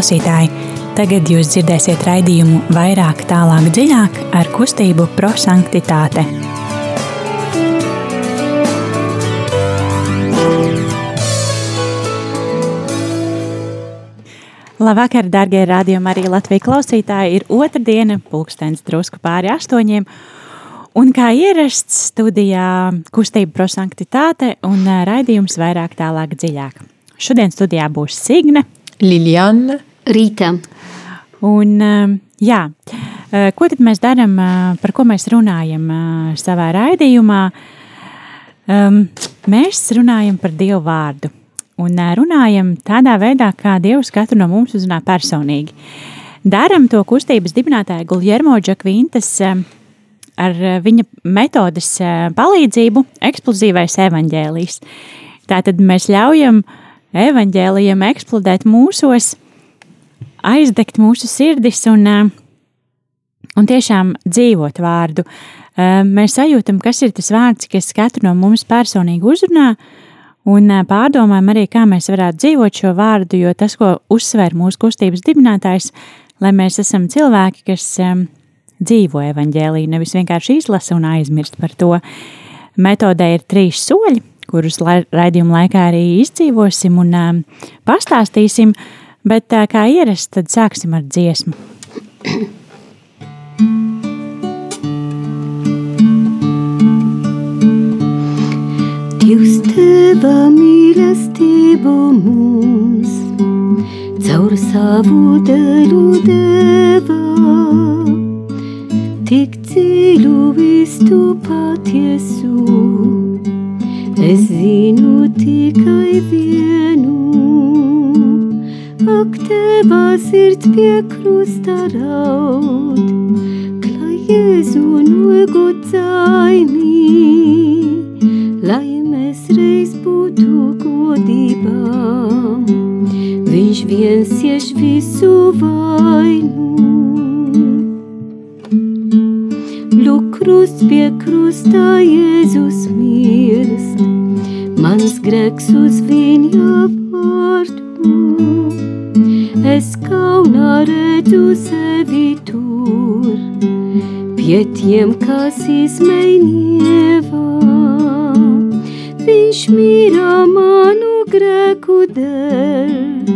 Klausītāji, tagad jūs dzirdēsiet raidījumu vairāk, tālāk, dziļāk ar kustību prosanktitāte. Labvakar, darbie radījumi, arī Latvijas klausītāji. Ir otrdiena, pulkstenis drusku pāri astoņiem. Un kā ierasts studijā, kustība prosanktitāte un raidījums vairāk, tālāk, dziļāk. Šodien studijā būs Signe, Liljana, Rīta. Un, jā, ko tad mēs darām, par ko mēs runājam savā raidījumā? Mēs runājam par Dievu vārdu un runājam tādā veidā, kā Dievs katru no mums uzrunā personīgi. Darām to kustības dibinātāja Guljermo Džakvintas ar viņa metodes palīdzību eksplozīvais evaņģēlijs. Tātad mēs ļaujam evaņģēlijam eksplodēt mūsos, aizdegt mūsu sirdis un, un tiešām dzīvot vārdu. Mēs sajūtam, kas ir tas vārds, kas katru no mums personīgi uzrunā, Un pārdomājam arī, kā mēs varētu dzīvot šo vārdu, jo tas, ko uzsver mūsu kustības dibinātājs, lai mēs esam cilvēki, kas dzīvo evaņģēlī, nevis vienkārši izlasa un aizmirst par to. Metodē ir trīs soļi, kurus raidījuma laikā arī izdzīvosim un pastāstīsim, bet kā ierasts, tad sāksim ar dziesmu. Dievs teva mīlestību mums caur savu dēlu deva, tik dziļu vistu patiesu. Es zinu tikai vienu, ak teva sirds pie krusta raud, klai Jēzu nogodzaini, lai mēs reiz būtu godībā. Viņš viens ieš visu vainu. Lūk, krusts pie krusta Jēzus mirst, mans grēks uz viņa vārdu. Es kaunā redzu sevi tur, pie tiem, kas izmainīja. Viņš mīra manu grēku dēļ,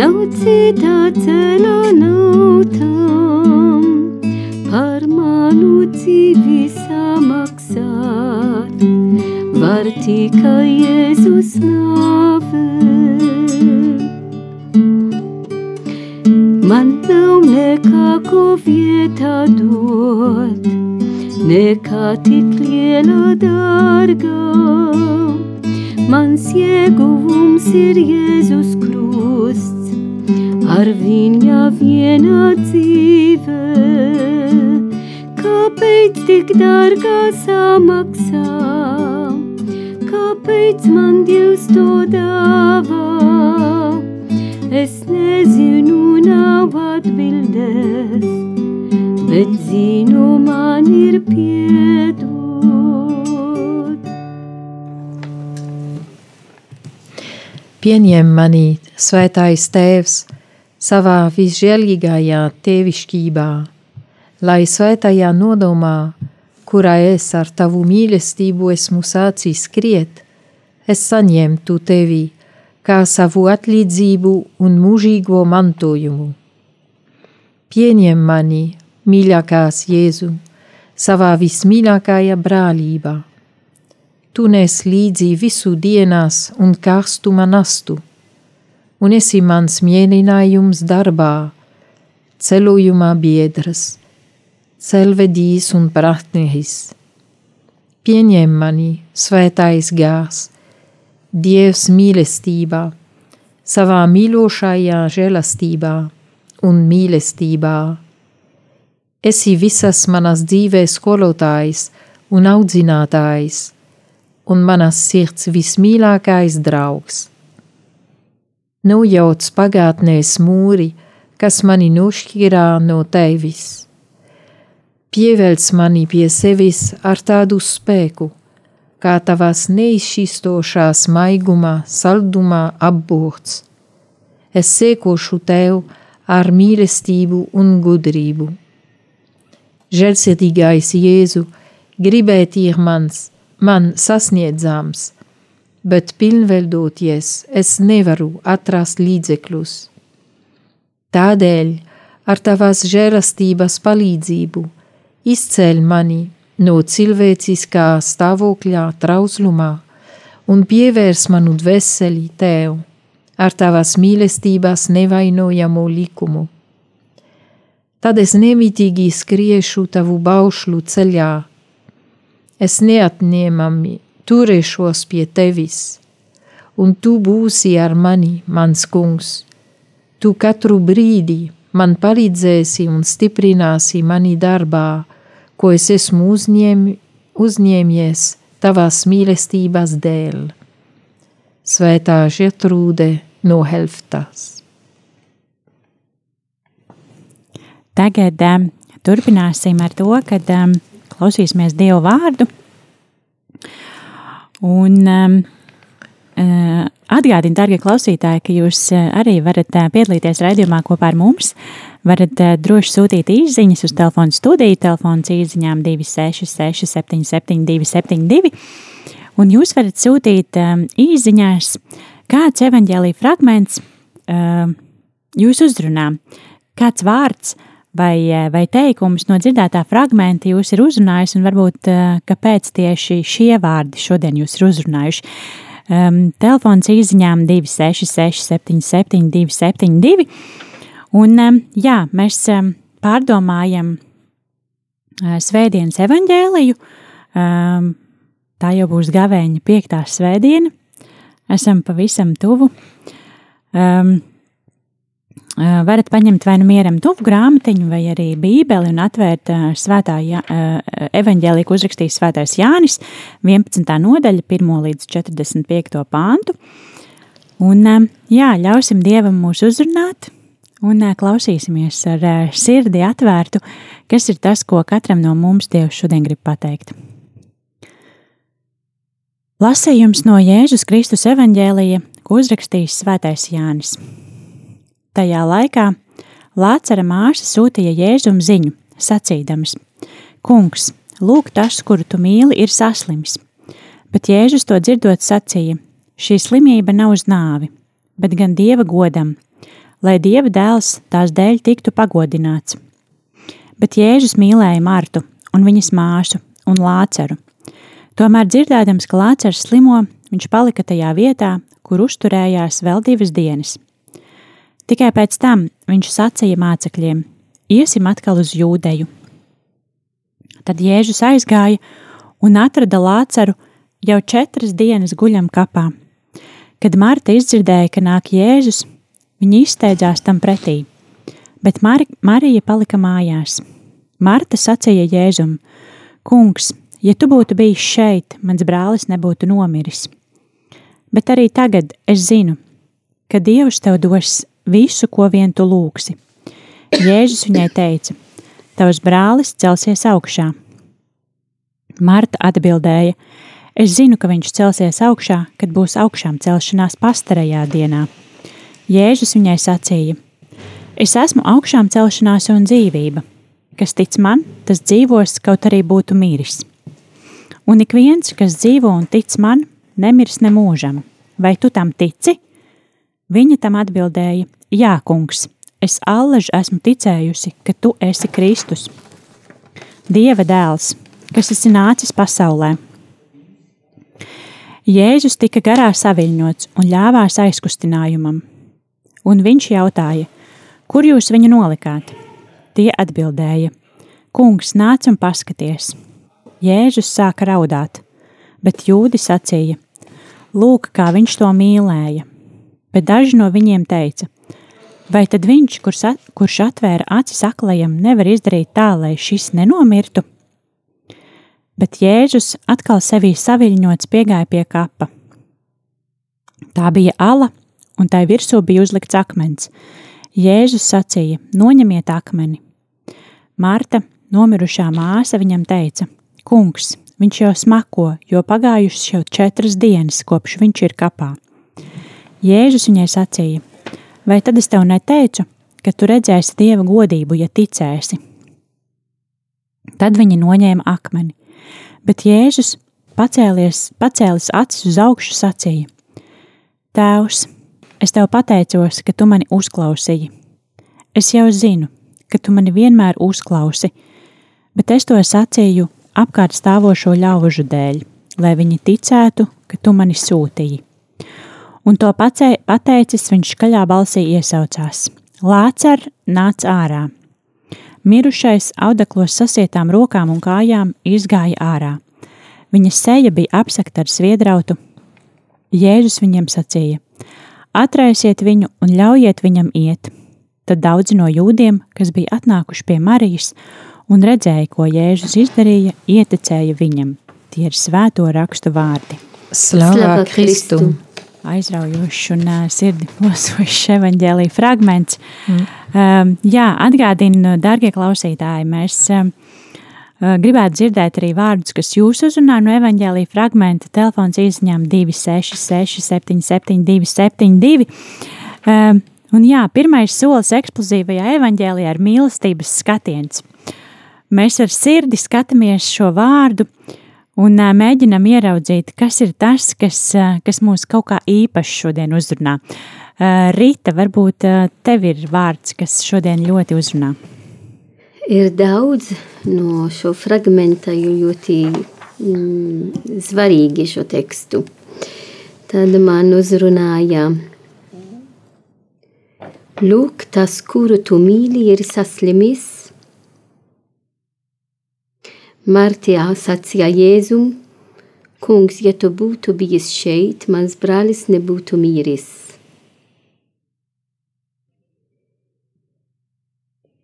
nav citā ceļā, nav tam par manu dzīvi samaksāt. Var tikai Jēzus nāve. Man nav nekā ko vietā dot, nekā tik liela dārgā. Mans ieguvums ir Jēzus krusts, ar viņa viena dzīve. Kāpēc tik dārgā samaksā? Kāpēc man Dievs to dāvā? Es nezinu, nav atbildēs, bet zinu, man ir piedot. pieņem mani, svētais tēvs, savā visžēlīgajā tevišķībā, lai svētajā nodomā, kurā es ar tavu mīlestību esmu sācis skriet, es saņemtu tevi kā savu atlīdzību un mūžīgo mantojumu. Pieņem mani, mīļākās Jēzu, savā vismīļākajā brālībā tu nes līdzi visu dienās un karstuma nastu, un esi mans mieninājums darbā, ceļojumā biedrs, ceļvedīs un partneris. Pieņem mani, svētais gārs, Dievs mīlestībā, savā mīlošajā žēlastībā un mīlestībā. Esi visas manas dzīves skolotājs un audzinātājs, un manas sirds vismīļākais draugs. Nojauc pagātnēs mūri, kas mani nošķirā no tevis. Pievelc mani pie sevis ar tādu spēku, kā tavas neizšķistošās maigumā, saldumā apburts. es sekošu tev ar mīlestību un gudrību. Žēlsirdīgais Jēzu, gribēt ir mans, man sasniedzams, bet pilnveidoties es nevaru atrast līdzekļus. Tādēļ, ar tavas žēlastības palīdzību, izceļ mani no cilvēciskā stāvokļa trauslumā un pievērs manu dvēseli tev ar tavas mīlestības nevainojamo likumu. Tad es nemitīgi skriešu tavu baušlu ceļā. Es neatņemami turēšos pie tevis, un tu būsi ar mani, mans kungs. Tu katru brīdi man palīdzēsi un stiprināsi mani darbā, ko es esmu uzņēm, uzņēmies tavās mīlestības dēļ. Svētā Žetrūde no Helftas. Tagad um, turpināsim ar to, kad um, klausīsimies Dievu vārdu. Un um, atgādinu, darbie klausītāji, ka jūs uh, arī varat uh, piedalīties raidījumā kopā ar mums. Varat droši sūtīt īsiņas uz telefona studiju, telefons īsiņām 266, 77, 272. Un jūs varat sūtīt īsiņās, kāds evaņģēlīja fragments jūs uzrunā, kāds vārds vai, vai teikums no dzirdētā fragmenta jūs ir uzrunājis, un varbūt kāpēc tieši šie vārdi šodien jūs ir uzrunājuši. Um, telefons īsiņām 266, 77, 272. Un, um, jā, mēs um, pārdomājam uh, Svētdienas evaņģēliju. Um, tā jau būs gavēņa piektā svētdiena. Esam pavisam tuvu. Um, varat paņemt vai nu mieram tuvu grāmatiņu, vai arī bībeli un atvērt svētā ja, evaņģēlī, ko uzrakstījis svētais Jānis, 11. nodaļa, 1 līdz 45. pāntu. Un jā, ļausim Dievam mūs uzrunāt un klausīsimies ar sirdi atvērtu, kas ir tas, ko katram no mums Dievs šodien grib pateikt. Lasījums no Jēzus Kristus evaņģēlija, ko uzrakstījis svētais Jānis. Tajā laikā Lācara māsa sūtīja Jēzum ziņu, sacīdams: Kungs, lūk, tas, kuru tu mīli, ir saslims. Bet Jēzus to dzirdot, sacīja: Šī slimība nav uz nāvi, bet gan dieva godam, lai dieva dēls tās dēļ tiktu pagodināts. Bet Jēzus mīlēja Martu un viņas māsu un Lāceru. Tomēr dzirdēdams, ka Lācars slimo, viņš palika tajā vietā, kur uzturējās vēl divas dienas. Tikai pēc tam viņš sacīja mācekļiem: Iesim atkal uz jūdeju. Tad Jēzus aizgāja un atrada Lācaru jau četras dienas guļam kapā. Kad Marta izdzirdēja, ka nāk Jēzus, viņa izsteidzās tam pretī, bet Mar Marija palika mājās. Marta sacīja Jēzum: Kungs, ja tu būtu bijis šeit, mans brālis nebūtu nomiris. Bet arī tagad es zinu, ka Dievs tev dos visu, ko vien tu lūgsi. Jēzus viņai teica: Tavs brālis celsies augšā. Marta atbildēja: Es zinu, ka viņš celsies augšā, kad būs augšām celšanās pastarajā dienā. Jēzus viņai sacīja: Es esmu augšām celšanās un dzīvība. Kas tic man, tas dzīvos, kaut arī būtu miris. Un ik viens, kas dzīvo un tic man, nemirs nemūžam. Vai tu tam tici? Viņa tam atbildēja: Jā, kungs, es allaž esmu ticējusi, ka tu esi Kristus, Dieva dēls, kas esi nācis pasaulē. Jēzus tika garā saviļņots un ļāvās aizkustinājumam, un viņš jautāja, kur jūs viņu nolikāt? Tie atbildēja: Kungs, nāc un paskaties! Jēzus sāka raudāt, bet jūdi sacīja: Lūk, kā viņš to mīlēja! Bet daži no viņiem teica: Vai tad viņš, kurš, at, kurš atvēra acis aklajam, nevar izdarīt tā, lai šis nenomirtu? Bet Jēzus atkal sevī saviļņots piegāja pie kapa. Tā bija ala, un tai virsū bija uzlikts akmens. Jēzus sacīja: Noņemiet akmeni. Marta, nomirušā māsa, viņam teica: Kungs, viņš jau smako, jo pagājušas jau četras dienas, kopš viņš ir kapā. Jēzus viņai sacīja: vai tad es tev neteicu, ka tu redzēsi dieva godību, ja ticēsi? Tad viņi noņēma akmeni, bet Jēzus pacēlies, pacēlis acis uz augšu, sacīja: Tēvs, es tev pateicos, ka tu mani uzklausīji. Es jau zinu, ka tu mani vienmēr uzklausi, bet es to sacīju apkārt stāvošo ļaužu dēļ, lai viņi ticētu, ka tu mani sūtīji. Un to pacē, pateicis, viņš skaļā balsī iesaucās: Lācer, nāc ārā! Mirušais audeklos sasietām rokām un kājām izgāja ārā. Viņa seja bija apsakta ar sviedrautu. Jēzus viņiem sacīja: Atraisiet viņu un ļaujiet viņam iet. Tad daudzi no jūdiem, kas bija atnākuši pie Marijas un redzēja, ko Jēzus izdarīja, ieticēja viņam. Tie ir svēto rakstu vārdi. Slavu Kristu! Aizraujošs un uh, sirdi plosošs evaņģēlīja fragments. Mm. Um, jā, atgādinu, darbie klausītāji, mēs um, gribētu dzirdēt arī vārdus, kas jūs uzrunā no evaņģēlīja fragmenta. Telefons izziņām 266, 772, 72. Um, un jā, pirmais solis eksplozīvajā evaņģēlijā ir mīlestības skatiens. Mēs ar sirdi skatāmies šo vārdu, uh, un mēģinam ieraudzīt, kas ir tas, kas, kas mūs kaut kā īpaši šodien uzrunā. Rīta, varbūt tev ir vārds, kas šodien ļoti uzrunā. Ir daudz no šo fragmenta, ļoti mm, svarīgi šo tekstu. Tad man uzrunāja, lūk, tas, kuru tu mīli, ir saslimis, Martijā sacīja Jēzum, Kungs, ja tu būtu bijis šeit, mans brālis nebūtu mīris.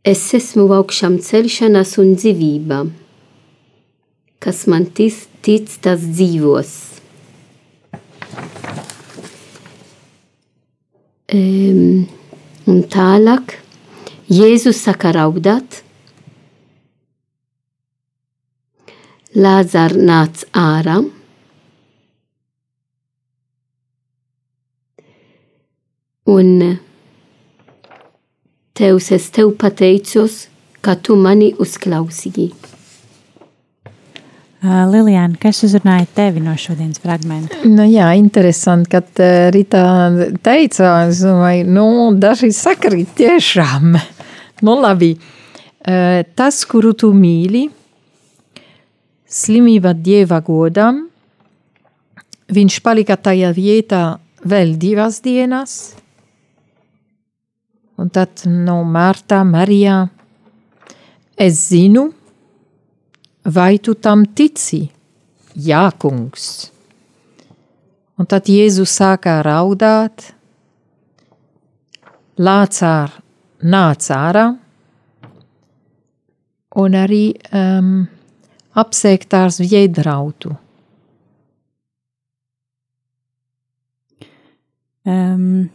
Es esmu augšām celšanās un dzīvība. Kas man tic, tic tas dzīvos. Um, un tālāk Jēzus saka raudāt, Lāzars nāca ārā. Un Tevs es tev pateicos, ka tu mani uzklausīji. Lilijāna, kas uzrunāja tevi no šodienas fragmenta? Nu, jā, interesanti, kad Rītā teica, domāju, nu, daži sakarīt tiešām. Nu, labi, tas, kuru tu mīli, slimība dieva godam. Viņš palika tajā vietā vēl divas dienas. Un tad no Marta, Marijā, es zinu, vai tu tam tici? Jā, kungs. Un tad Jēzus sāka raudāt, Lācār nāca ārā, un arī um, apsēktās viedrautu. Um,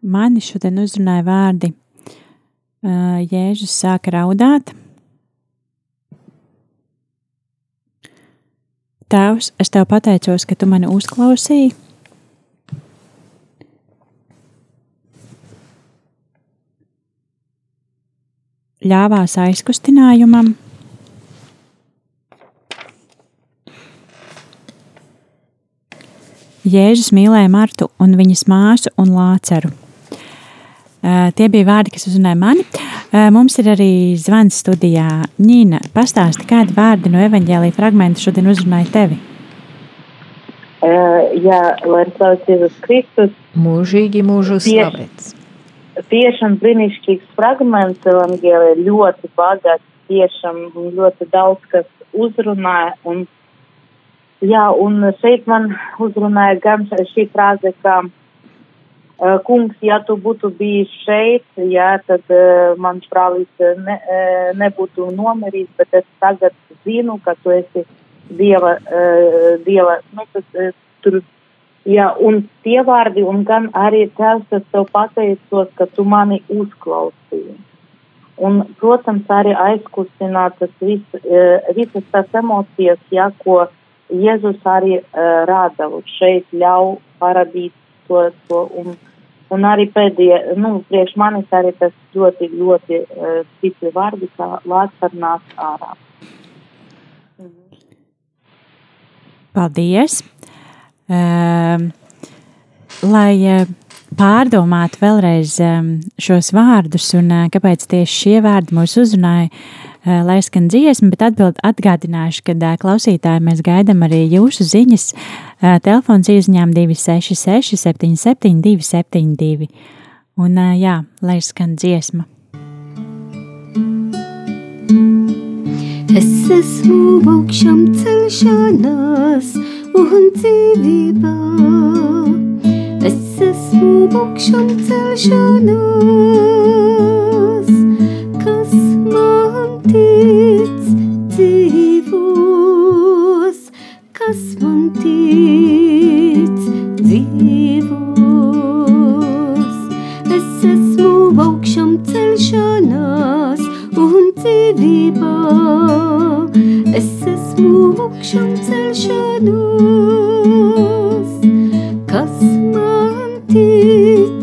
mani šodien uzrunāja vārdi. Uh, Jēzus sāka raudāt. Tēvs, es tev pateicos, ka tu mani uzklausīji. Ļāvās aizkustinājumam, Jēzus mīlēja Martu un viņas māsu un Lāceru. Uh, tie bija vārdi, kas uzrunāja mani. Uh, mums ir arī zvans studijā. Nīna, pastāsti, kādi vārdi no evaņģēlīja fragmenta šodien uzrunāja tevi? Uh, jā, lai slavēts Jēzus Kristus. Mūžīgi mūžu slavēts. Tiešām brīnišķīgs fragments evaņģēlīja, ļoti bagāts, tiešām ļoti daudz, kas uzrunāja un Jā, un šeit man uzrunāja gan šī frāze, ka uh, kungs, ja tu būtu bijis šeit, jā, tad uh, mans brālis ne, uh, nebūtu nomirījis, bet es tagad zinu, ka tu esi Dieva, uh, Dieva, nu, tas, uh, tur, jā, un tie vārdi, un gan arī tēvs, es tev pateicos, ka tu mani uzklausīji. Un, protams, arī aizkustināt tas vis, uh, visas tās emocijas, jā, ko Jēzus arī uh, rāda, un šeit ļauj parādīt to, to un Un arī pēdējie, nu, priekš manis arī tas ļoti, ļoti uh, stipri vārdi, kā Lācis nāk ārā. Paldies! Uh, lai uh, pārdomātu vēlreiz um, šos vārdus un uh, kāpēc tieši šie vārdi mūs uzrunāja, uh, lai skan dziesma, bet atbild atgādināšu, ka uh, klausītāji mēs gaidam arī jūsu ziņas. Uh, telefons izņēma 266 77 272. Un jā, lai skan dziesma. Es esmu augšām celšanās un dzīvībā esmu augšām celšanās, tic dzīvos, kas man tic? Dzīvos. Es esmu augšām celšanās un dzīvībā, es esmu augšām celšanās, kas tic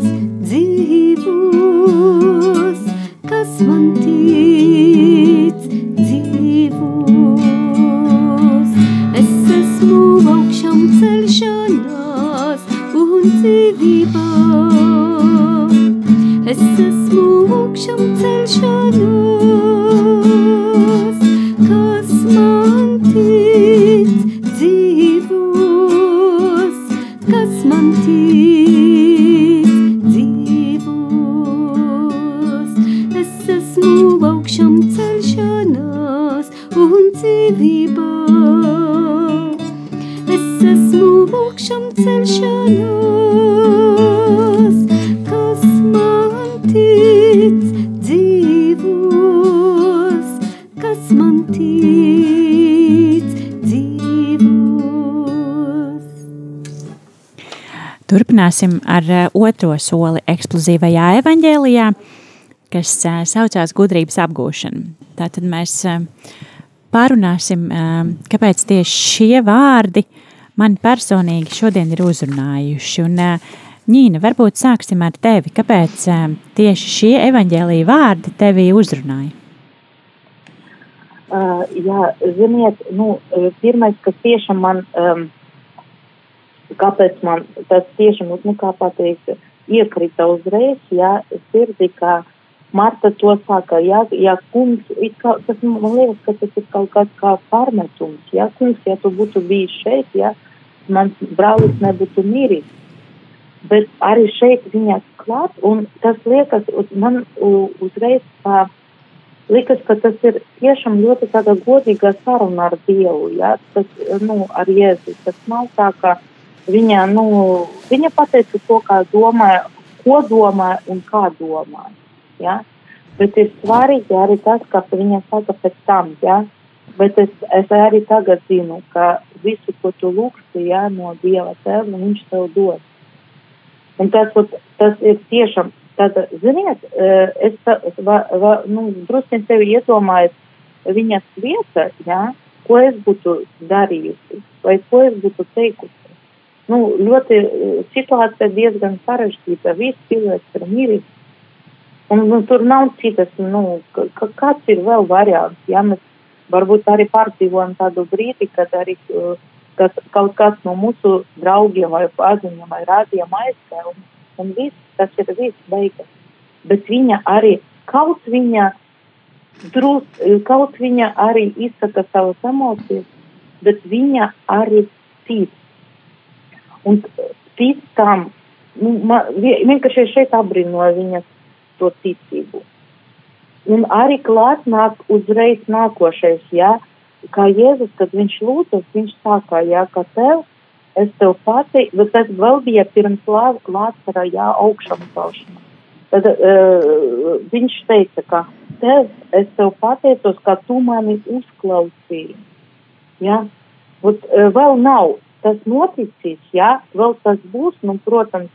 Es esmu augšām celšanās, kas man tic dzīvos, kas man tic dzīvos. Es esmu augšām celšanās un dzīvībā. Es esmu augšām celšanās, Turpināsim ar eh, otro soli eksplozīvajā evaņģēlijā, kas eh, saucās gudrības apgūšana. Tātad mēs eh, pārunāsim, kāpēc tieši šie vārdi man personīgi šodien ir uzrunājuši. Un, Ņīna, varbūt sāksim ar tevi. Kāpēc tieši šie evaņģēlīja vārdi tevi uzrunāja? Uh, jā, ziniet, nu, pirmais, kas tiešām man, um, kāpēc man tas tiešām, nu, kā pateikt, iekrita uzreiz, jā, sirdī, kā Marta to saka, jā, jā, kungs, kā, tas man liekas, ka tas ir kaut kāds kā pārmetums, jā, kungs, ja tu būtu bijis šeit, jā, mans brālis nebūtu miris. Bet arī šeit viņa klāt, un tas liekas, man uzreiz tā likas, ka tas ir tiešām ļoti tāda godīga saruna ar Dievu, ja? tas, nu, ar Jēzu. Tas nav tā, ka viņa, nu, viņa pateica to, kā domāja, ko domāja un kā domāja, ja? Bet ir svarīgi arī tas, ka viņa saka pēc tam, ja? Bet es, es arī tagad zinu, ka visu, ko tu lūgsi, ja, no Dieva tēva, viņš tev dos. Un tas, tas ir tiešām, tad, ziniet, eh, es tā, va, va, nu, drusku sevi iedomājos viņas vietā, ja, ko es būtu darījusi, vai ko es būtu teikusi. Nu, ļoti eh, situācija diezgan sarežģīta, viss cilvēks ir miris. Un, nu, tur nav citas, nu, ka, kāds ir vēl variants, ja mēs varbūt arī pārdzīvojam tādu brīdi, kad arī uh, kad kaut kas no mūsu draugiem vai paziņām vai rādījām aizgāja, un, un viss, tas ir viss beigas. Bet viņa arī, kaut viņa drus, kaut viņa arī izsaka savas emocijas, bet viņa arī tic. Un tic tam, nu, man, vie- vienkārši šeit apbrīnoja viņas to ticību. Un arī klāt nāk uzreiz nākošais, jā, kā Jēzus, kad viņš lūdzas, viņš sākā, jā, ka tev, es tev pati, bet tas vēl bija pirms lā- Lācara, jā, augšām celšanā. Tad uh, viņš teica, ka tev, es tev pateicos, ka tu mani uzklausīji. Jā, Ot, uh, vēl nav tas noticis, jā, vēl tas būs, nu, protams,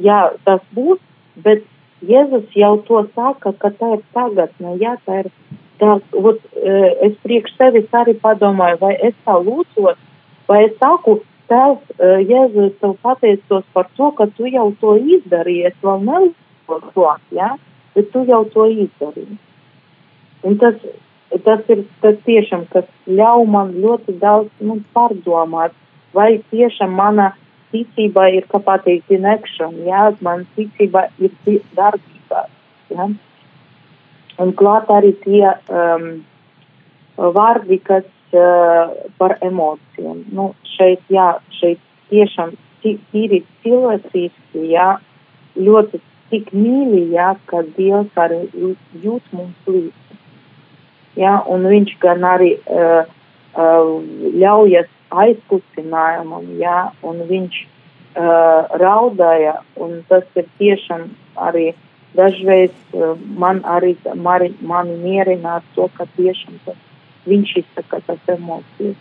jā, tas būs, bet Jēzus jau to saka, ka tā ir tagadne, jā, tā ir tā, ot, eh, es priekš sevis arī padomāju, vai es tā lūdzos, vai es saku, tēvs, Jēzus tev pateicos par to, ka tu jau to izdarīji, es vēl neuzdodu to, ja? bet tu jau to izdarīji. Un tas, tas ir tas tiešām, kas ļauj man ļoti daudz nu, pārdomāt, vai tiešām mana ticība ir, kā pateikt, in action, jā, man ticība ir darbībā, jā. Un klāt arī tie um, vārdi, kas uh, par emocijām. Nu, šeit, jā, šeit tiešām tīri cilvēciski, jā, ļoti tik mīļi, jā, ka Dievs arī jūt mums līdzi. Jā, un viņš gan arī uh, uh, ļaujas aizkustinājumam, jā, un viņš uh, raudāja, un tas ir tiešām arī dažreiz uh, man arī mani, mani mierināt to, ka tiešām tas, viņš izsaka tas emocijas.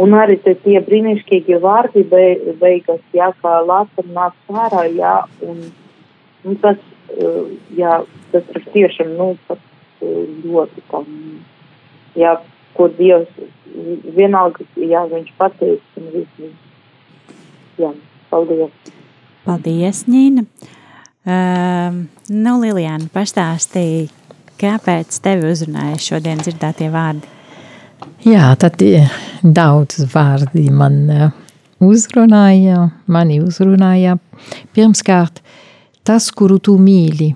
Un arī tie brīnišķīgie vārdi beigas, jā, kā lāsam nāk sārā, jā, un Nu, tas, jā, tas ir tiešām nu, uh, ļoti kā, jā, ko Dievs vienalga, jā, viņš pateiks un viss. Jā, paldies. Paldies, Ņīna. Uh, nu, Lilijāna, pastāstīja, kāpēc tevi uzrunāja šodien dzirdētie vārdi? Jā, tad daudz vārdi man uzrunāja, mani uzrunāja. Pirmkārt, tas, kuru tu mīli.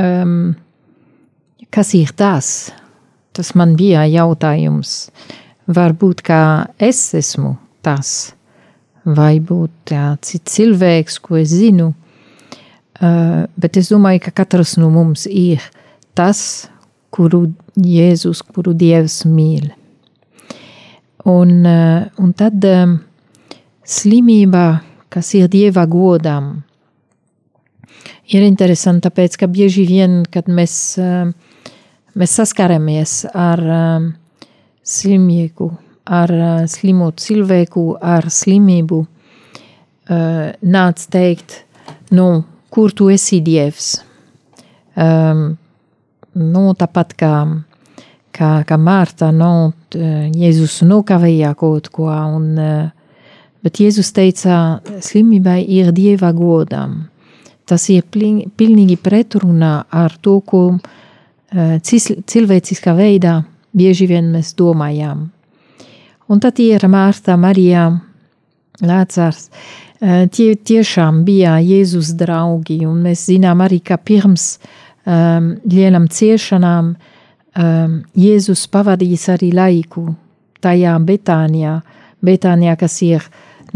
Um, kas ir tas? Tas man bija jautājums. Varbūt kā es esmu tas, vai būt cits cilvēks, ko es zinu. Uh, bet es domāju, ka katrs no mums ir tas, kuru Jēzus, kuru Dievs mīl. Un, uh, un tad um, slimība, kas ir Dieva godam, ir interesanti, tāpēc, ka bieži vien, kad mēs, eh, mēs saskaramies ar eh, slimnieku, ar eh, slimu cilvēku, ar slimību, nāc teikt, nu, kur tu esi dievs? Um, nu, tāpat kā, kā, kā Mārta, nu, Jēzus nokavēja kaut ko, un, bet Jēzus teica, slimībai ir dieva godam. Tas ir pilnīgi pretrunā ar to, ko eh, cilvēciskā veidā bieži vien mēs domājam. Un tad ir Mārta, Marija, Lācārs. Eh, tie tiešām bija Jēzus draugi, un mēs zinām arī, ka pirms um, lielām ciešanām um, Jēzus pavadījis arī laiku tajā Betānijā, Betānijā, kas ir,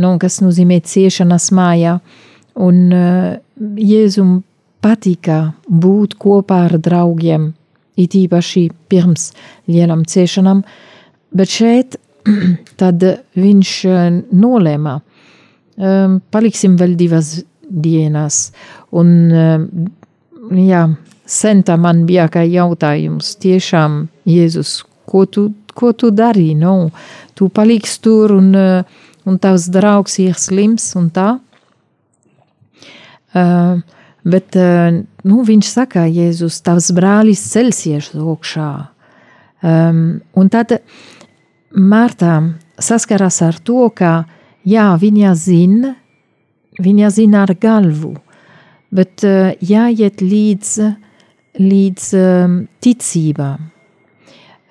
nu, kas nozīmē ciešanas mājā, un uh, Jēzum patika būt kopā ar draugiem, īpaši pirms lielām ciešanām, bet šeit tad viņš eh, nolēma, um, paliksim vēl divas dienas, un um, jā, senta man bija kā jautājums, tiešām Jēzus, ko tu, ko tu dari, no, tu paliks tur un, un tavs draugs ir slims un tā, Uh, bet uh, nu, viņš saka, Jēzus, tavs brālis celsies augšā. Um, un tad Mārta saskaras ar to, ka jā, viņa zina, viņa zina ar galvu, bet uh, jāiet līdz, līdz um, ticībām.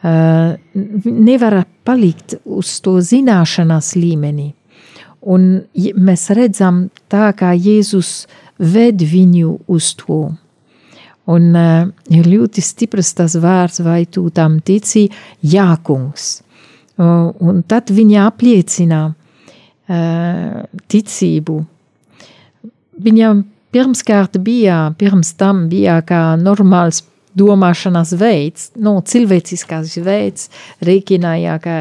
Uh, nevar palikt uz to zināšanas līmeni. Un mēs redzam tā, kā Jēzus uh, ved viņu uz to. Un uh, ir ļoti stiprs tas vārds, vai tu tam tici, jā, kungs. Uh, un tad viņa apliecina uh, ticību. Viņa pirmskārt bija, pirms tam bija kā normāls domāšanas veids, no nu, cilvēciskās veids, rēķināja, ka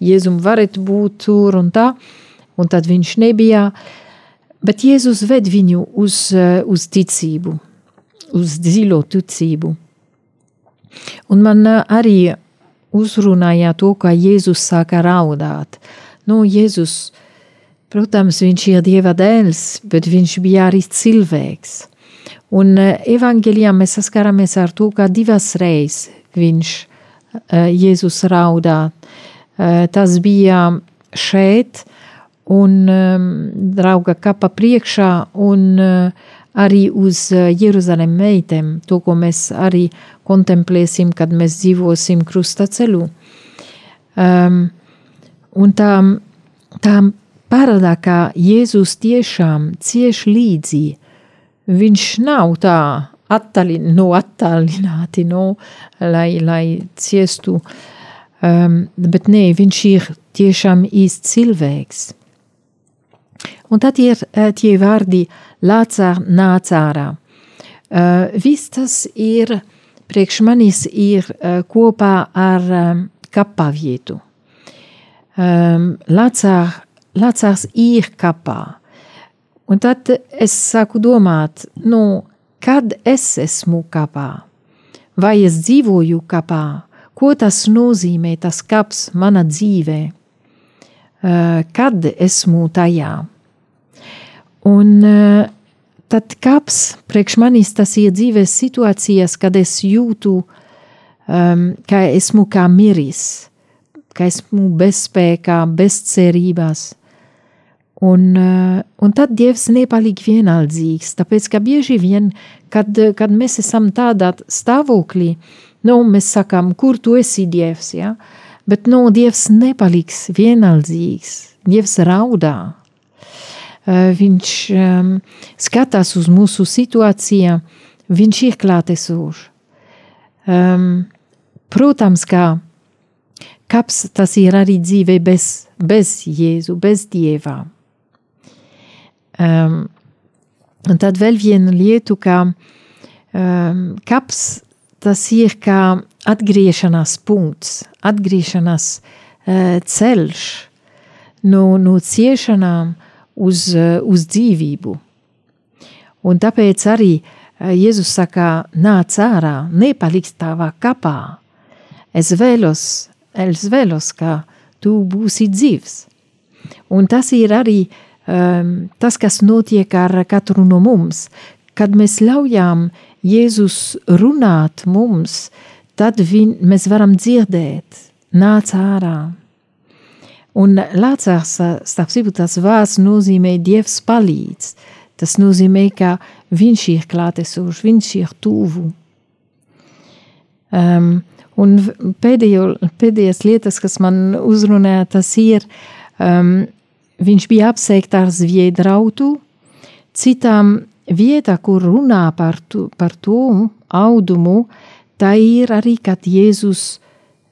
Jēzum varētu būt tur un tā, un tad viņš nebija. Uh, Bet Jēzus ved viņu uz, eh, uz ticību, uz dziļo ticību. Un man eh, arī uzrunāja to, ka Jēzus sāka raudāt. Nu, Jēzus, protams, viņš ir Dieva dēls, bet viņš bija arī cilvēks. Un eh, evangelijā mēs saskaramies ar to, ka divas reizes viņš, Jēzus raudā. Tas bija šeit, un um, drauga kapa priekšā un uh, arī uz Jeruzalem meitēm, to, ko mēs arī kontemplēsim, kad mēs dzīvosim krusta ceļu. Um, un tā, tā parādā, ka Jēzus tiešām cieš līdzi. Viņš nav tā attālin, no attālināti, no, lai, lai ciestu, um, bet nē, viņš ir tiešām īsts cilvēks. Un tad ir uh, tie vārdi Lācār nācārā. Uh, viss tas ir priekš manis ir uh, kopā ar. Um, Lācār, Lācārs ir kapā. Un tad es sāku domāt, nu, kad es esmu kapā, vai es dzīvoju kapā, ko tas nozīmē, tas kaps mana dzīvē, kad esmu tajā. Un uh, tad kaps priekš manis tas ir dzīves situācijas, kad es jūtu, um, ka esmu kā miris, ka esmu bezspēkā, bezcerībās. Un, uh, un tad Dievs nepaliek vienaldzīgs, tāpēc ka bieži vien, kad, kad mēs esam tādā stāvoklī, nu, mēs sakām, kur tu esi Dievs, ja? bet nu, Dievs nepaliks vienaldzīgs, Dievs raudā, Eh, viņš um, skatās uz mūsu situācijām, viņš ir klātesošs. Um, protams, kā kaps tas ir arī dzīve bez, bez Jēzu, bez Dieva. Um, un tad vēl viena lieta, ka um, kaps tas ir kā atgriešanās punkts, atgriešanās uh, ceļš no, no ciešanām, uz, eh, uz dzīvību. Un tāpēc arī eh, Jēzus saka, nāc ārā, nepaliks tavā kapā. Es vēlos, es vēlos, ka tu būsi dzīvs. Un tas ir arī um, tas, kas notiek ar katru no mums. Kad mēs ļaujam Jēzus runāt mums, tad viņ, mēs varam dzirdēt, nāc ārā. Un Lācārs, starp citu, tas vārds nozīmē Dievs palīdz. Tas nozīmē, ka viņš ir klātesošs, viņš ir tuvu. Um, un pēdējo, pēdējās lietas, kas man uzrunāja, tas ir, um, viņš bija apseikts ar zviedrautu, citām vietā, kur runā par, tu, par to audumu, tā ir arī, kad Jēzus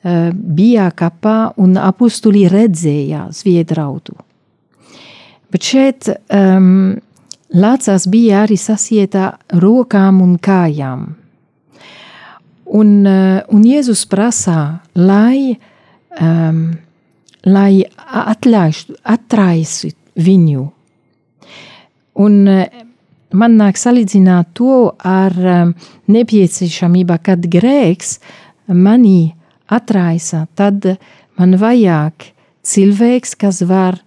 bija kapā un apustuli redzēja zviedrautu. Bet šeit um, Lācās bija arī sasieta rokām un kājām. Un, uh, un Jēzus prasa, lai, um, lai atlaistu, atraisu viņu. Un uh, man nāk salīdzināt to ar um, nepieciešamību, kad grēks manī atraisa, tad man vajag cilvēks, kas var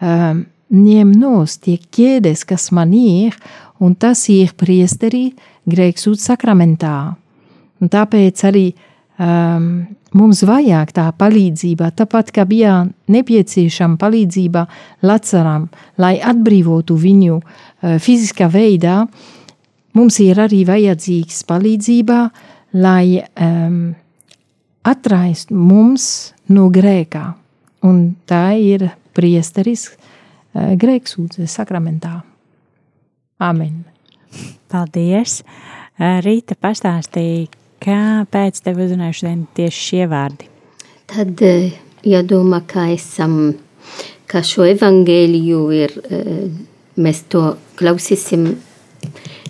um, ņemt nost tie ķēdes, kas man ir, un tas ir priesterī grēksūt sakramentā. Un tāpēc arī um, mums vajag tā palīdzība, tāpat kā bija nepieciešama palīdzība Lacaram, lai atbrīvotu viņu uh, fiziskā veidā, mums ir arī vajadzīgs palīdzība, lai um, atraist mums no grēkā. Un tā ir priesteris uh, grēksūdzes sakramentā. Amen. Paldies! Rīta pastāstīja, kāpēc tev uzrunāju šodien tieši šie vārdi. Tad jādomā, kā esam, kā šo evangēliju ir, mēs to klausīsim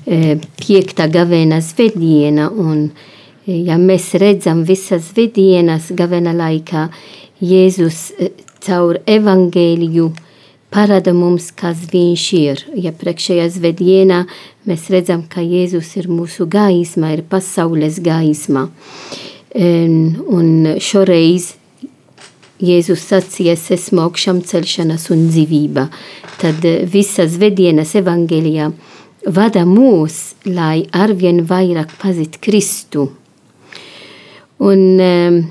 piektā gavēna svētdiena un ja mēs redzam visas vidienas gavena laikā, Jēzus e, caur evangēliju parāda mums, kas viņš ir. Ja priekšējā zvedienā mēs redzam, ka Jēzus ir mūsu gaisma, ir pasaules gaisma. Un šoreiz Jēzus sacīja, es esmu augšām celšanas un dzīvība. Tad visas vedienas evangelijā vada mūs, lai arvien vairāk pazīt Kristu Un ehm,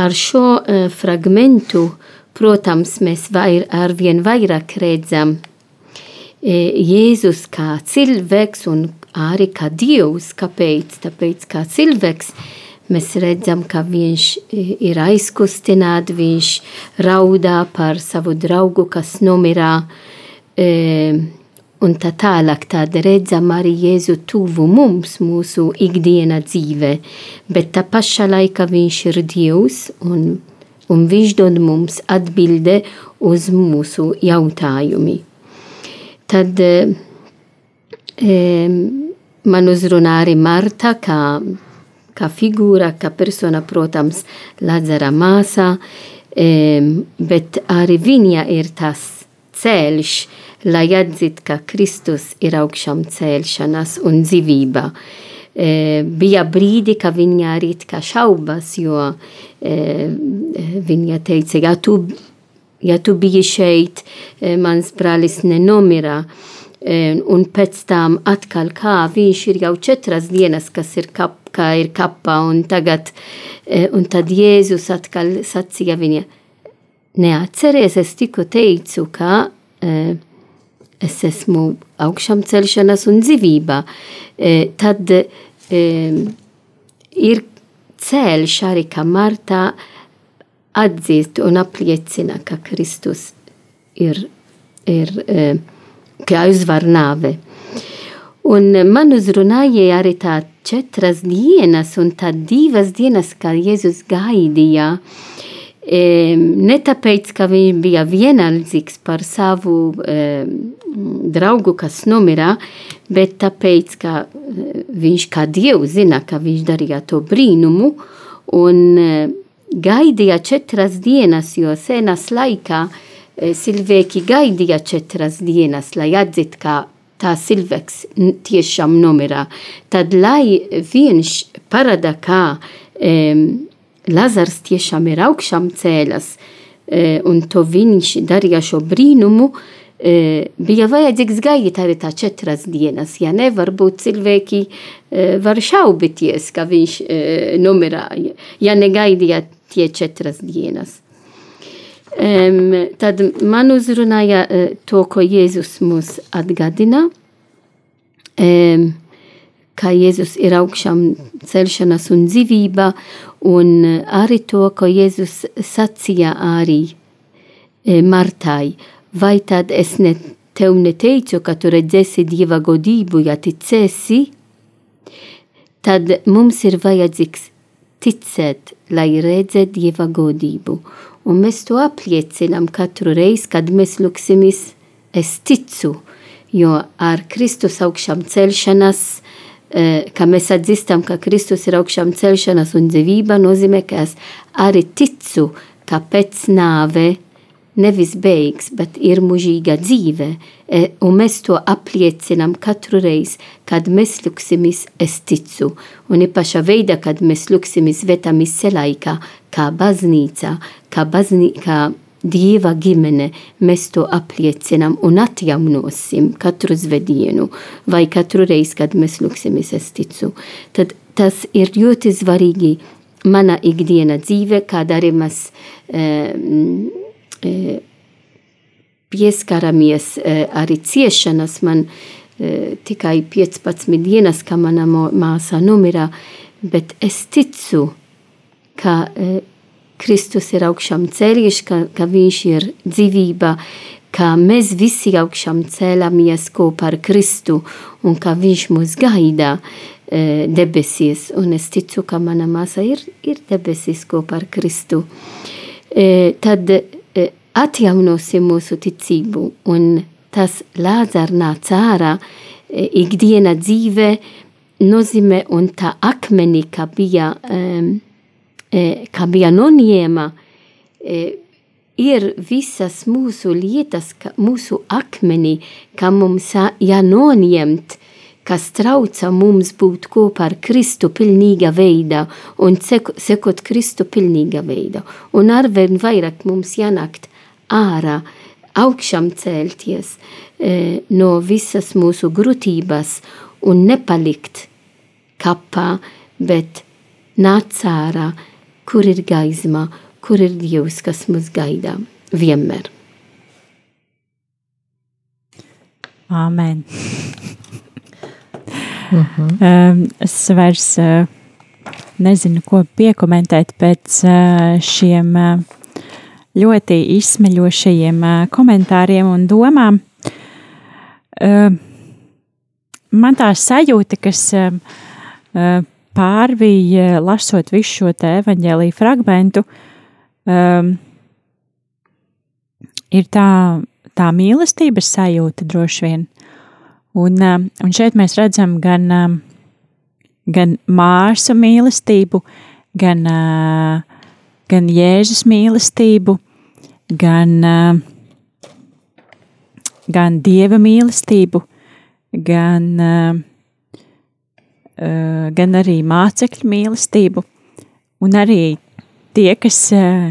ar šo eh, fragmentu, protams, mēs vair, arvien vairāk redzam Jēzus kā cilvēks un arī kā Dievs. Kāpēc? Tāpēc kā cilvēks mēs redzam, ka viņš ir aizkustināts, viņš raudā par savu draugu, kas nomirā. E, un tā tālāk tāda redzam arī Jēzu tuvu mums, mūsu ikdiena dzīve, bet tā pašā laikā viņš ir Dievs un, un viņš dod mums atbilde uz mūsu jautājumi. Tad e, man uzrunā arī Marta kā, kā figūra, kā persona, protams, Lazara māsā, e, bet arī viņa ir tas ceļš, lai atzītu, ka Kristus ir augšām celšanās un dzīvība. E, bija viņa arī šaubas, jo e, viņa teica, ja tu ja tu biji šeit, e, mans brālis nenomira, un pēc tam atkal kā viņš ir jau četras dienas, kas ir kap, kā ir kapā, un tagad, e, un tad Jēzus atkal sacīja viņa, neatceries, es tikko teicu, ka es esmu augšām celšanas un dzīvībā, tad ir ceļš arī, kā Marta, atzīst un apliecina, ka Kristus ir, ir kā uzvar nāve. Un man uzrunāja arī tā četras dienas un tā divas dienas, kā Jēzus gaidīja. Ne tāpēc, ka viņš bija vienaldzīgs par savu e, draugu, kas nomira, bet tāpēc, ka viņš kā Dievs zina, ka viņš darīja to brīnumu un gaidīja četras dienas, jo senas laikā cilvēki gaidīja četras dienas, lai atzītu, ka tā cilvēks tiešām nomirā. Tad, lai viņš parāda, ka um, Lazars tiešām ir augšām cēlas, uh, un to viņš darīja šo brīnumu, uh, bija vajadzīgs gaidīt arī tā četras dienas. Ja ne, varbūt cilvēki var šaubīties, ka viņš nomirā, ja negaidīja tie četras dienas. Um, tad man uzrunāja uh, to, ko Jēzus mums atgādina, um, ka Jēzus ir augšām celšanās un dzīvība, un arī to, ko Jēzus sacīja arī uh, Martai, vai tad es ne, tev neteicu, ka tu redzēsi Dieva godību, ja ticēsi, tad mums ir vajadzīgs ticēt, lai redzētu Dieva godību. Un mēs to apliecinām katru reizi, kad mēs lūksimies, es ticu, jo ar Kristus augšām celšanās, eh, ka mēs atzīstam, ka Kristus ir augšām celšanās un dzīvība, nozīmē, ka es arī ticu, ka pēc nāve nevis beigas, bet ir mūžīga dzīve, e, un mēs to apliecinām katru reizi, kad mēs lūksimies, es ticu. Un īpašā veidā, kad vietā misē laikā, kā baznīca, kā, baznī, kā Dieva ģimene, mēs to apliecinām un atjaunosim katru zvedienu, vai katru reizi, kad mēs lūksimies, es ticu. Tad tas ir ļoti svarīgi mana ikdiena dzīve, kad arī mēs e, E, pieskaramies e, arī ciešanas. Man tikai 15 dienas, kā mana māsa nomirā, bet es ticu, ka Kristus ir augšām ceļš, ka, ka viņš ir dzīvība, ka mēs visi augšām cēlamies kopā ar Kristu un ka viņš mūs gaida debesīs. Un es ticu, ka mana māsa ir, ir debesīs kopā ar Kristu. Tad atjaunosim mūsu ticību, un tas Lāzars nāca ārā e, ikdiena dzīve, nozīmē, un tā akmeni, kā bija, um, kā bija noniema, e, ir visas mūsu lietas, mūsu akmeni, kā mums jānoņemt, kas trauca mums būt kopā ar Kristu pilnīga veidā un sekot Kristu pilnīga veidā. Un arvien vairāk mums jānākt ārā, augšām celties e, no visas mūsu grūtības un nepalikt kapā, bet nāc ārā, kur ir gaisma, kur ir Dievs, kas mūs gaida. vienmēr. Āmen. Mm -hmm. Es vairs nezinu, ko piekomentēt pēc šiem ļoti izsmeļošajiem komentāriem un domām. Man tā sajūta, kas pārvīja, lasot visu šo te evaņģēlīju fragmentu, ir tā, tā mīlestības sajūta droši vien. Un, um, un šeit mēs redzam gan, um, gan māsu mīlestību, gan, uh, gan Jēzus mīlestību, gan, uh, gan Dieva mīlestību, gan, uh, gan arī mācekļu mīlestību, un arī tie, kas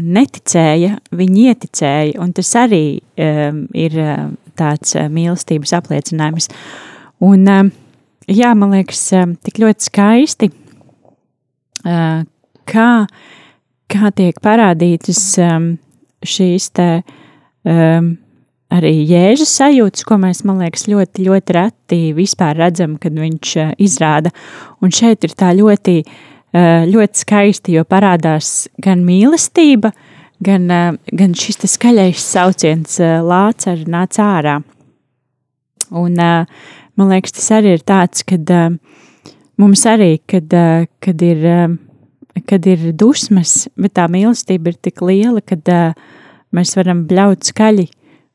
neticēja, viņi ieticēja, un tas arī um, ir tāds eh, mīlestības apliecinājums. Un, eh, jā, man liekas, eh, tik ļoti skaisti, kā, kā tiek parādītas šīs te arī jēžas sajūtas, ko mēs, man liekas, ļoti, ļoti reti vispār redzam, kad viņš izrāda. Un šeit ir tā ļoti, ļoti skaisti, jo parādās gan mīlestība, uh, gan, gan šis skaļais sauciens lācis arī nāca ārā. Un, man liekas, tas arī ir tāds, kad mums arī, kad, kad, ir, kad ir dusmas, bet tā mīlestība ir tik liela, kad mēs varam bļaut skaļi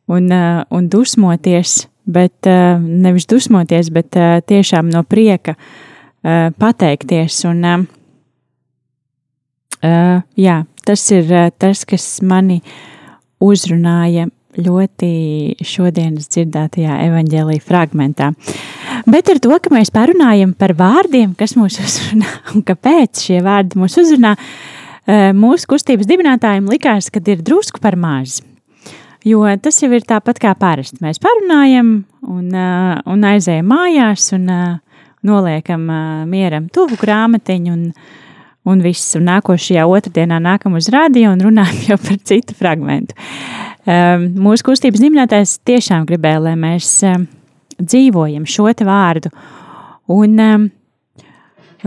un, un dusmoties, bet nevis dusmoties, bet tiešām no prieka pateikties. Un, jā, tas ir eh, tas, kas mani uzrunāja ļoti šodienas dzirdētajā evaņģēlīja fragmentā. Bet ar to, ka mēs parunājam par vārdiem, kas mūs uzrunā un kāpēc šie vārdi mūs uzrunā, eh, mūsu kustības dibinātājiem likās, ka ir drusku par maz. Jo tas jau ir tāpat kā parasti. Mēs parunājam un, eh, un aizējam mājās un noliekam mieram tuvu grāmatiņu un, un viss. Un nākošajā otrdienā nākam uz rādio un runājam jau par citu fragmentu. Um, mūsu kustības dibinātājs tiešām gribēja, lai mēs um, dzīvojam šo te vārdu. Un, um,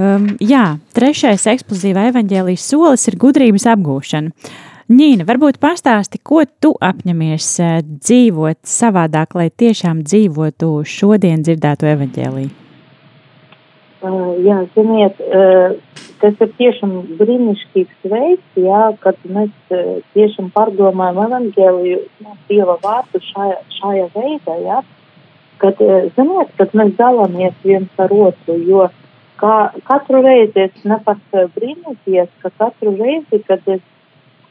um, jā, trešais eksplozīvā evaņģēlijas solis ir gudrības apgūšana. Nīna, varbūt pastāsti, ko tu apņemies uh, dzīvot savādāk, lai tiešām dzīvotu šodien dzirdēto evaņģēliju? Uh, jā, ziniet, uh, tas ir tiešām brīnišķīgs veids, jā, kad mēs uh, tiešām pārdomājam evaņģēliju, no Dieva vārdu šajā, šajā veidā, jā, kad, ziniet, kad mēs dalāmies viens ar otru, jo kā, katru reizi es nepat brīnoties, ka katru reizi, kad es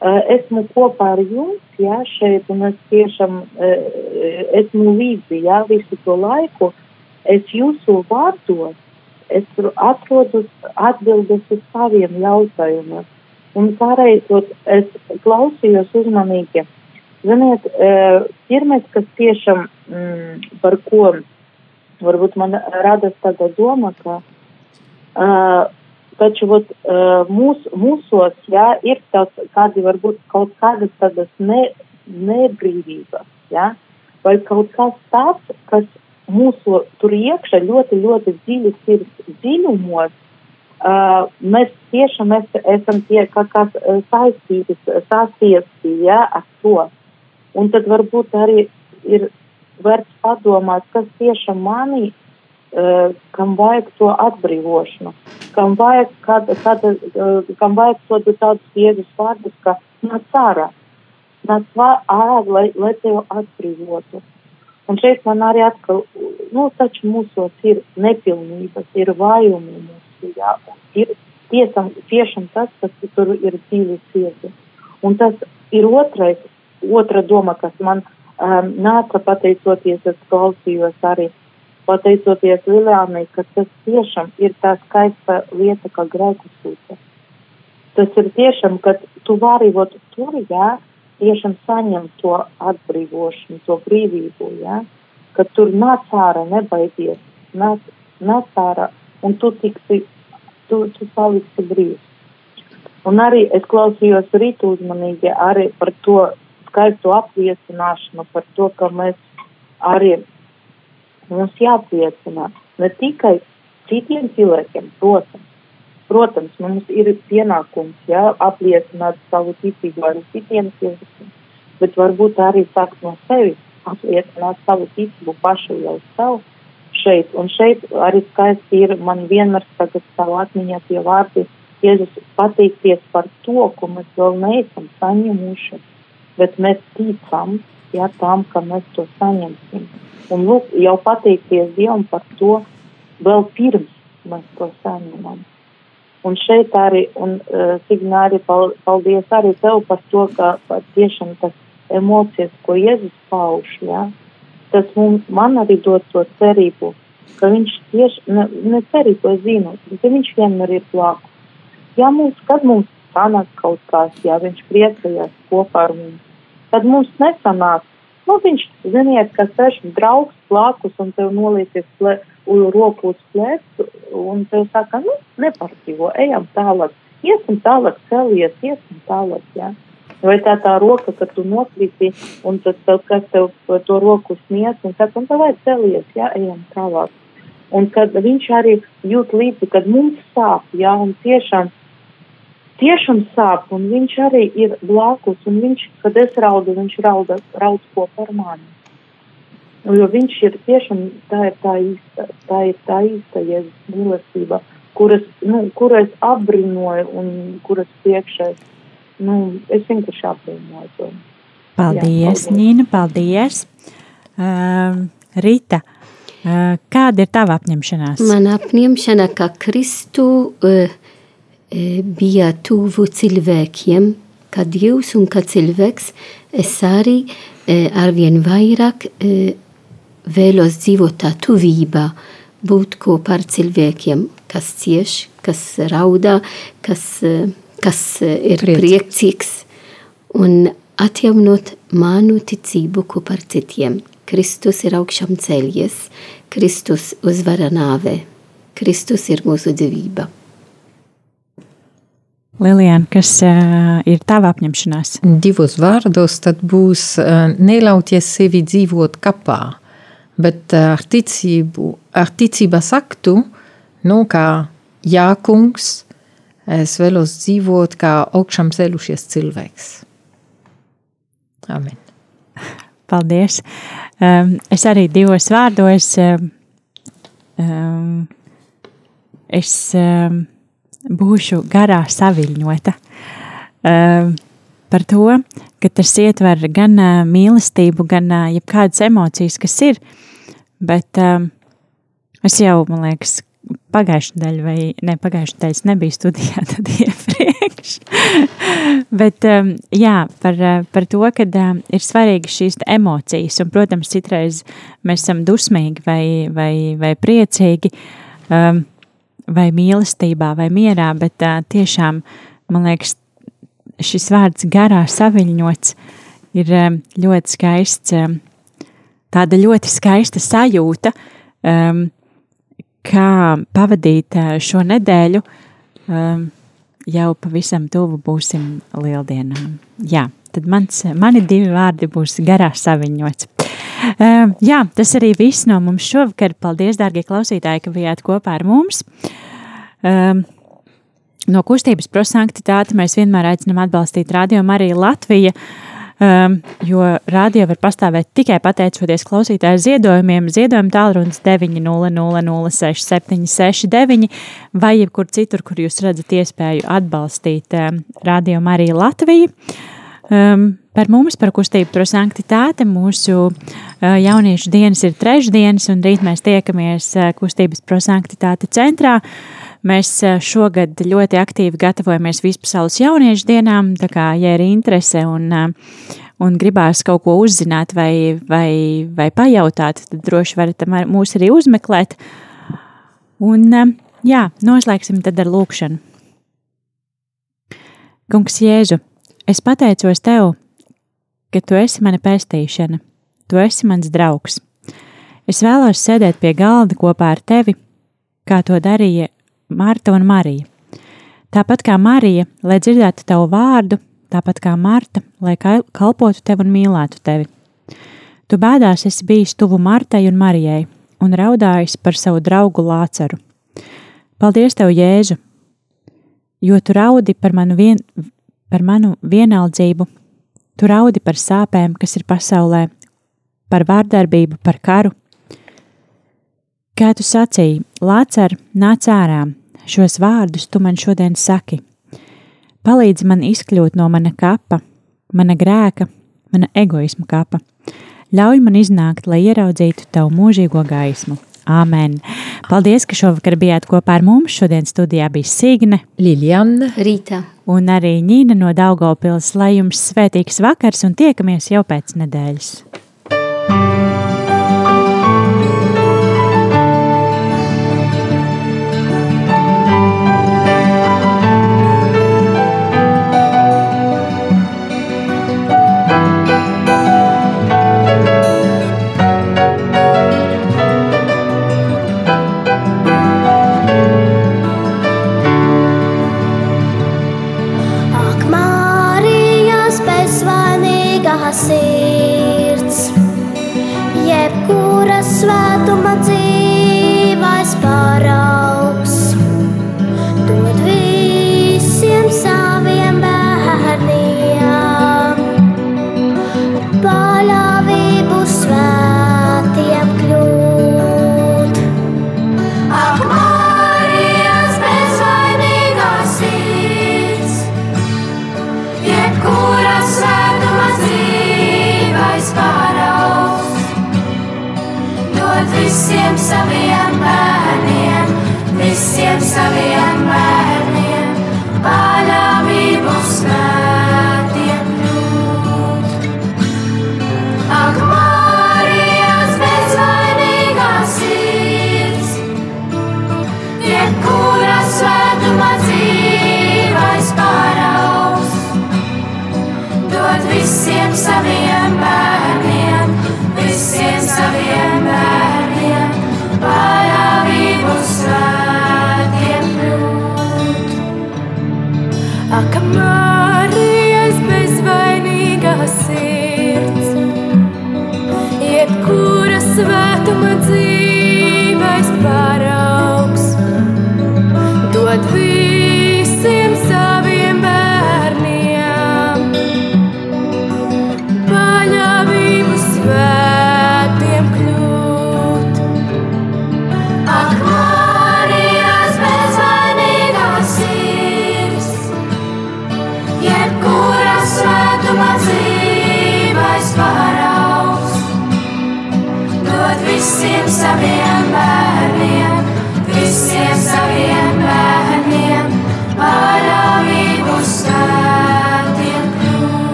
esmu kopā ar jums, jā, šeit, un es tiešām esmu līdzi, jā, visu to laiku, es jūsu vārdos, es atrodu atbildes uz saviem jautājumiem. Un pārējot, es klausījos uzmanīgi. Ziniet, pirmais, kas tiešām mm, par ko varbūt man radas tāda doma, ka uh, taču vat, uh, mūs, mūsos, jā, ir tāds, kādi varbūt kaut kādas tādas ne, nebrīvības, jā, vai kaut kas tāds, kas mūsu tur iekšā ļoti, ļoti dziļi sirds dziļumos, uh, mēs tiešām es, esam tie, kā, kā saistīti, sasiesti, ja, ar to. Un tad varbūt arī ir vērts padomāt, kas tiešām manī, kam vajag to atbrīvošanu, kam vajag, kad, kad, uh, kam vajag to tādus jēzus vārdus, ka nāc ārā, nāc ārā, lai, lai tevi atbrīvotu. Un šeit man arī atkal, nu, taču mūsos ir nepilnības, ir vājumi mūsu, jā, ir tiesam, tiešām tas, kas tur ir dzīves sirdi. Un tas ir otrais, otra doma, kas man um, nāca pateicoties, es klausījos arī, pateicoties Liljānai, ka tas tiešām ir tā skaista lieta, kā grēku sūta. Tas ir tiešām, ka tu vari būt tur, jā, tiešām saņem to atbrīvošanu, to brīvību, ja? ka tur nāc ārā, nebaidies, nāc, nāc ārā, un tu tiksi, tu, tu paliksi brīvs. Un arī es klausījos rīt uzmanīgi arī par to, skaistu apliecināšanu par to, ka mēs arī mums jāapliecina ne tikai citiem cilvēkiem, protams, protams, mums ir pienākums jā, apliecināt savu ticību arī citiem cilvēkiem, bet varbūt arī sākt no sevis apliecināt savu ticību pašu jau sev šeit. Un šeit arī skaisti ir man vienmēr tagad savu atmiņā tie vārdi Jēzus pateikties par to, ko mēs vēl neesam saņemuši, bet mēs ticam, ja tam, ka mēs to saņemsim. Un lūk, jau pateikties Dievam par to vēl pirms mēs to saņemam. Un šeit arī, un uh, Signā arī paldies arī tev par to, ka par tiešām tas emocijas, ko Jēzus pauž, ja, tas mums, man arī dod to cerību, ka viņš tieši, ne, ne cerību es zinu, bet viņš vienmēr ir blakus. Ja mums, kad mums sanāk kaut kas, ja viņš priecājās kopā ar mums, tad mums nesanāk, nu viņš, ziniet, ka sēž draugs blakus un tev nolieties plē, roku uz plecu un tev saka, nu, nepartīvo, ejam tālāk, iesim tālāk, celies, iesim tālāk, jā. Ja? Vai tā tā roka, ka tu nokrīti un tad tev, kas tev to roku sniedz un saka, un tev vajag celies, jā, ejam tālāk. Un kad viņš arī jūt līdzi, kad mums sāp, jā, un tiešām, tiešām sāp, un viņš arī ir blakus, un viņš, kad es raudu, viņš rauda, raud kopā ar mani. Jo viņš ir tiešām, tā ir tā īsta, tā ir tā īsta jēzus mīlestība, kuras, nu, kuras apbrinoju un kuras priekšēs nu, es vienkārši apbrīnoju to. Paldies, Jā, paldies. Nīna, paldies. Uh, Rita, uh, kāda ir tava apņemšanās? Man apņemšana, ka Kristu uh, bija tuvu cilvēkiem, ka Dievs un ka cilvēks, es arī arvien vairāk vēlos dzīvot tā tuvībā, būt kopā ar cilvēkiem, kas cieš, kas raudā, kas kas ir Priec. priecīgs un atjaunot manu ticību kopā ar citiem. Kristus ir augšām ceļies, Kristus uzvara nāvē, Kristus ir mūsu dzīvība. Lilijāna, kas uh, ir tava apņemšanās? Divos vārdos tad būs uh, neļauties sevi dzīvot kapā, bet uh, ar ticību, ar ticības aktu, nu kā jākungs, Es vēlos dzīvot kā augšām ceļušies cilvēks. Amen. Paldies. Um, es arī divos vārdos. Um, es um, būšu garā saviņota um, par to, ka tas ietver gan uh, mīlestību, gan uh, jebkādas emocijas, kas ir. Bet um, es jau, man liekas, pagājušā daļa, vai ne pagājušā daļa, nebija studijā tad iepriekš. Bet um, jā, par, uh, par to, ka um, ir svarīgi šīs emocijas, un, protams, citreiz mēs esam dusmīgi vai, vai, vai priecīgi, um, vai mīlestībā, vai mierā, bet uh, tiešām, man liekas, šis vārds garā saviņots ir um, ļoti skaists, um, tāda ļoti skaista sajūta, um, kā pavadīt šo nedēļu. Jau pavisam tuvu būsim lieldienām. Jā, tad mans, mani divi vārdi būs garā saviņots. Uh, jā, tas arī viss no mums šovakar. Paldies, dārgie klausītāji, ka bijāt kopā ar mums. Uh, no kustības prosanktitāte mēs vienmēr aicinām atbalstīt Radio Mariju Latviju. Um, jo rādio var pastāvēt tikai pateicoties klausītāju ziedojumiem. Ziedojuma tālrunis 900-6769 vai jebkur citur, kur jūs redzat iespēju atbalstīt um, Radio Mariju Latviju. Um, par mums, par kustību prosanktitāte, mūsu uh, jauniešu dienas ir trešdienas, un rīt mēs tiekamies uh, kustības prosanktitāte centrā. Mēs eh, šogad ļoti aktīvi gatavojamies vispasaules jauniešu dienām, tā kā, ja ir interese un, eh, un gribās kaut ko uzzināt vai, vai, vai pajautāt, tad droši varat mūs arī uzmeklēt. Un, eh, jā, noslēgsim tad ar lūkšanu. Kungs Jēzu, es pateicos Tev, ka Tu esi mana pestīšana, Tu esi mans draugs. Es vēlos sēdēt pie galda kopā ar Tevi, kā to darīja Marta un Marija. Tāpat kā Marija, lai dzirdētu tavu vārdu, tāpat kā Marta, lai kalpotu tev un mīlētu tevi. Tu bēdās esi bijis tuvu Martai un Marijai un raudājis par savu draugu Lāceru. Paldies tev, Jēzu, jo tu raudi par manu, vien, par manu vienaldzību, tu raudi par sāpēm, kas ir pasaulē, par vārdarbību, par karu. Kā tu sacīji, Lācer, nāc ārā, šos vārdus tu man šodien saki. Palīdzi man izkļūt no mana kapa, mana grēka, mana egoisma kapa. Ļauj man iznākt, lai ieraudzītu tavu mūžīgo gaismu. Āmen! Paldies, ka šovakar bijāt kopā ar mums. Šodien studijā bija Signe, Liljana, Rīta un arī Nīna no Daugopils. Lai jums svētīgs vakars un tiekamies jau pēc nedēļas! Ak, automatique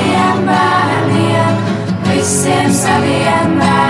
saviem bērniem, visiem saviem bērniem,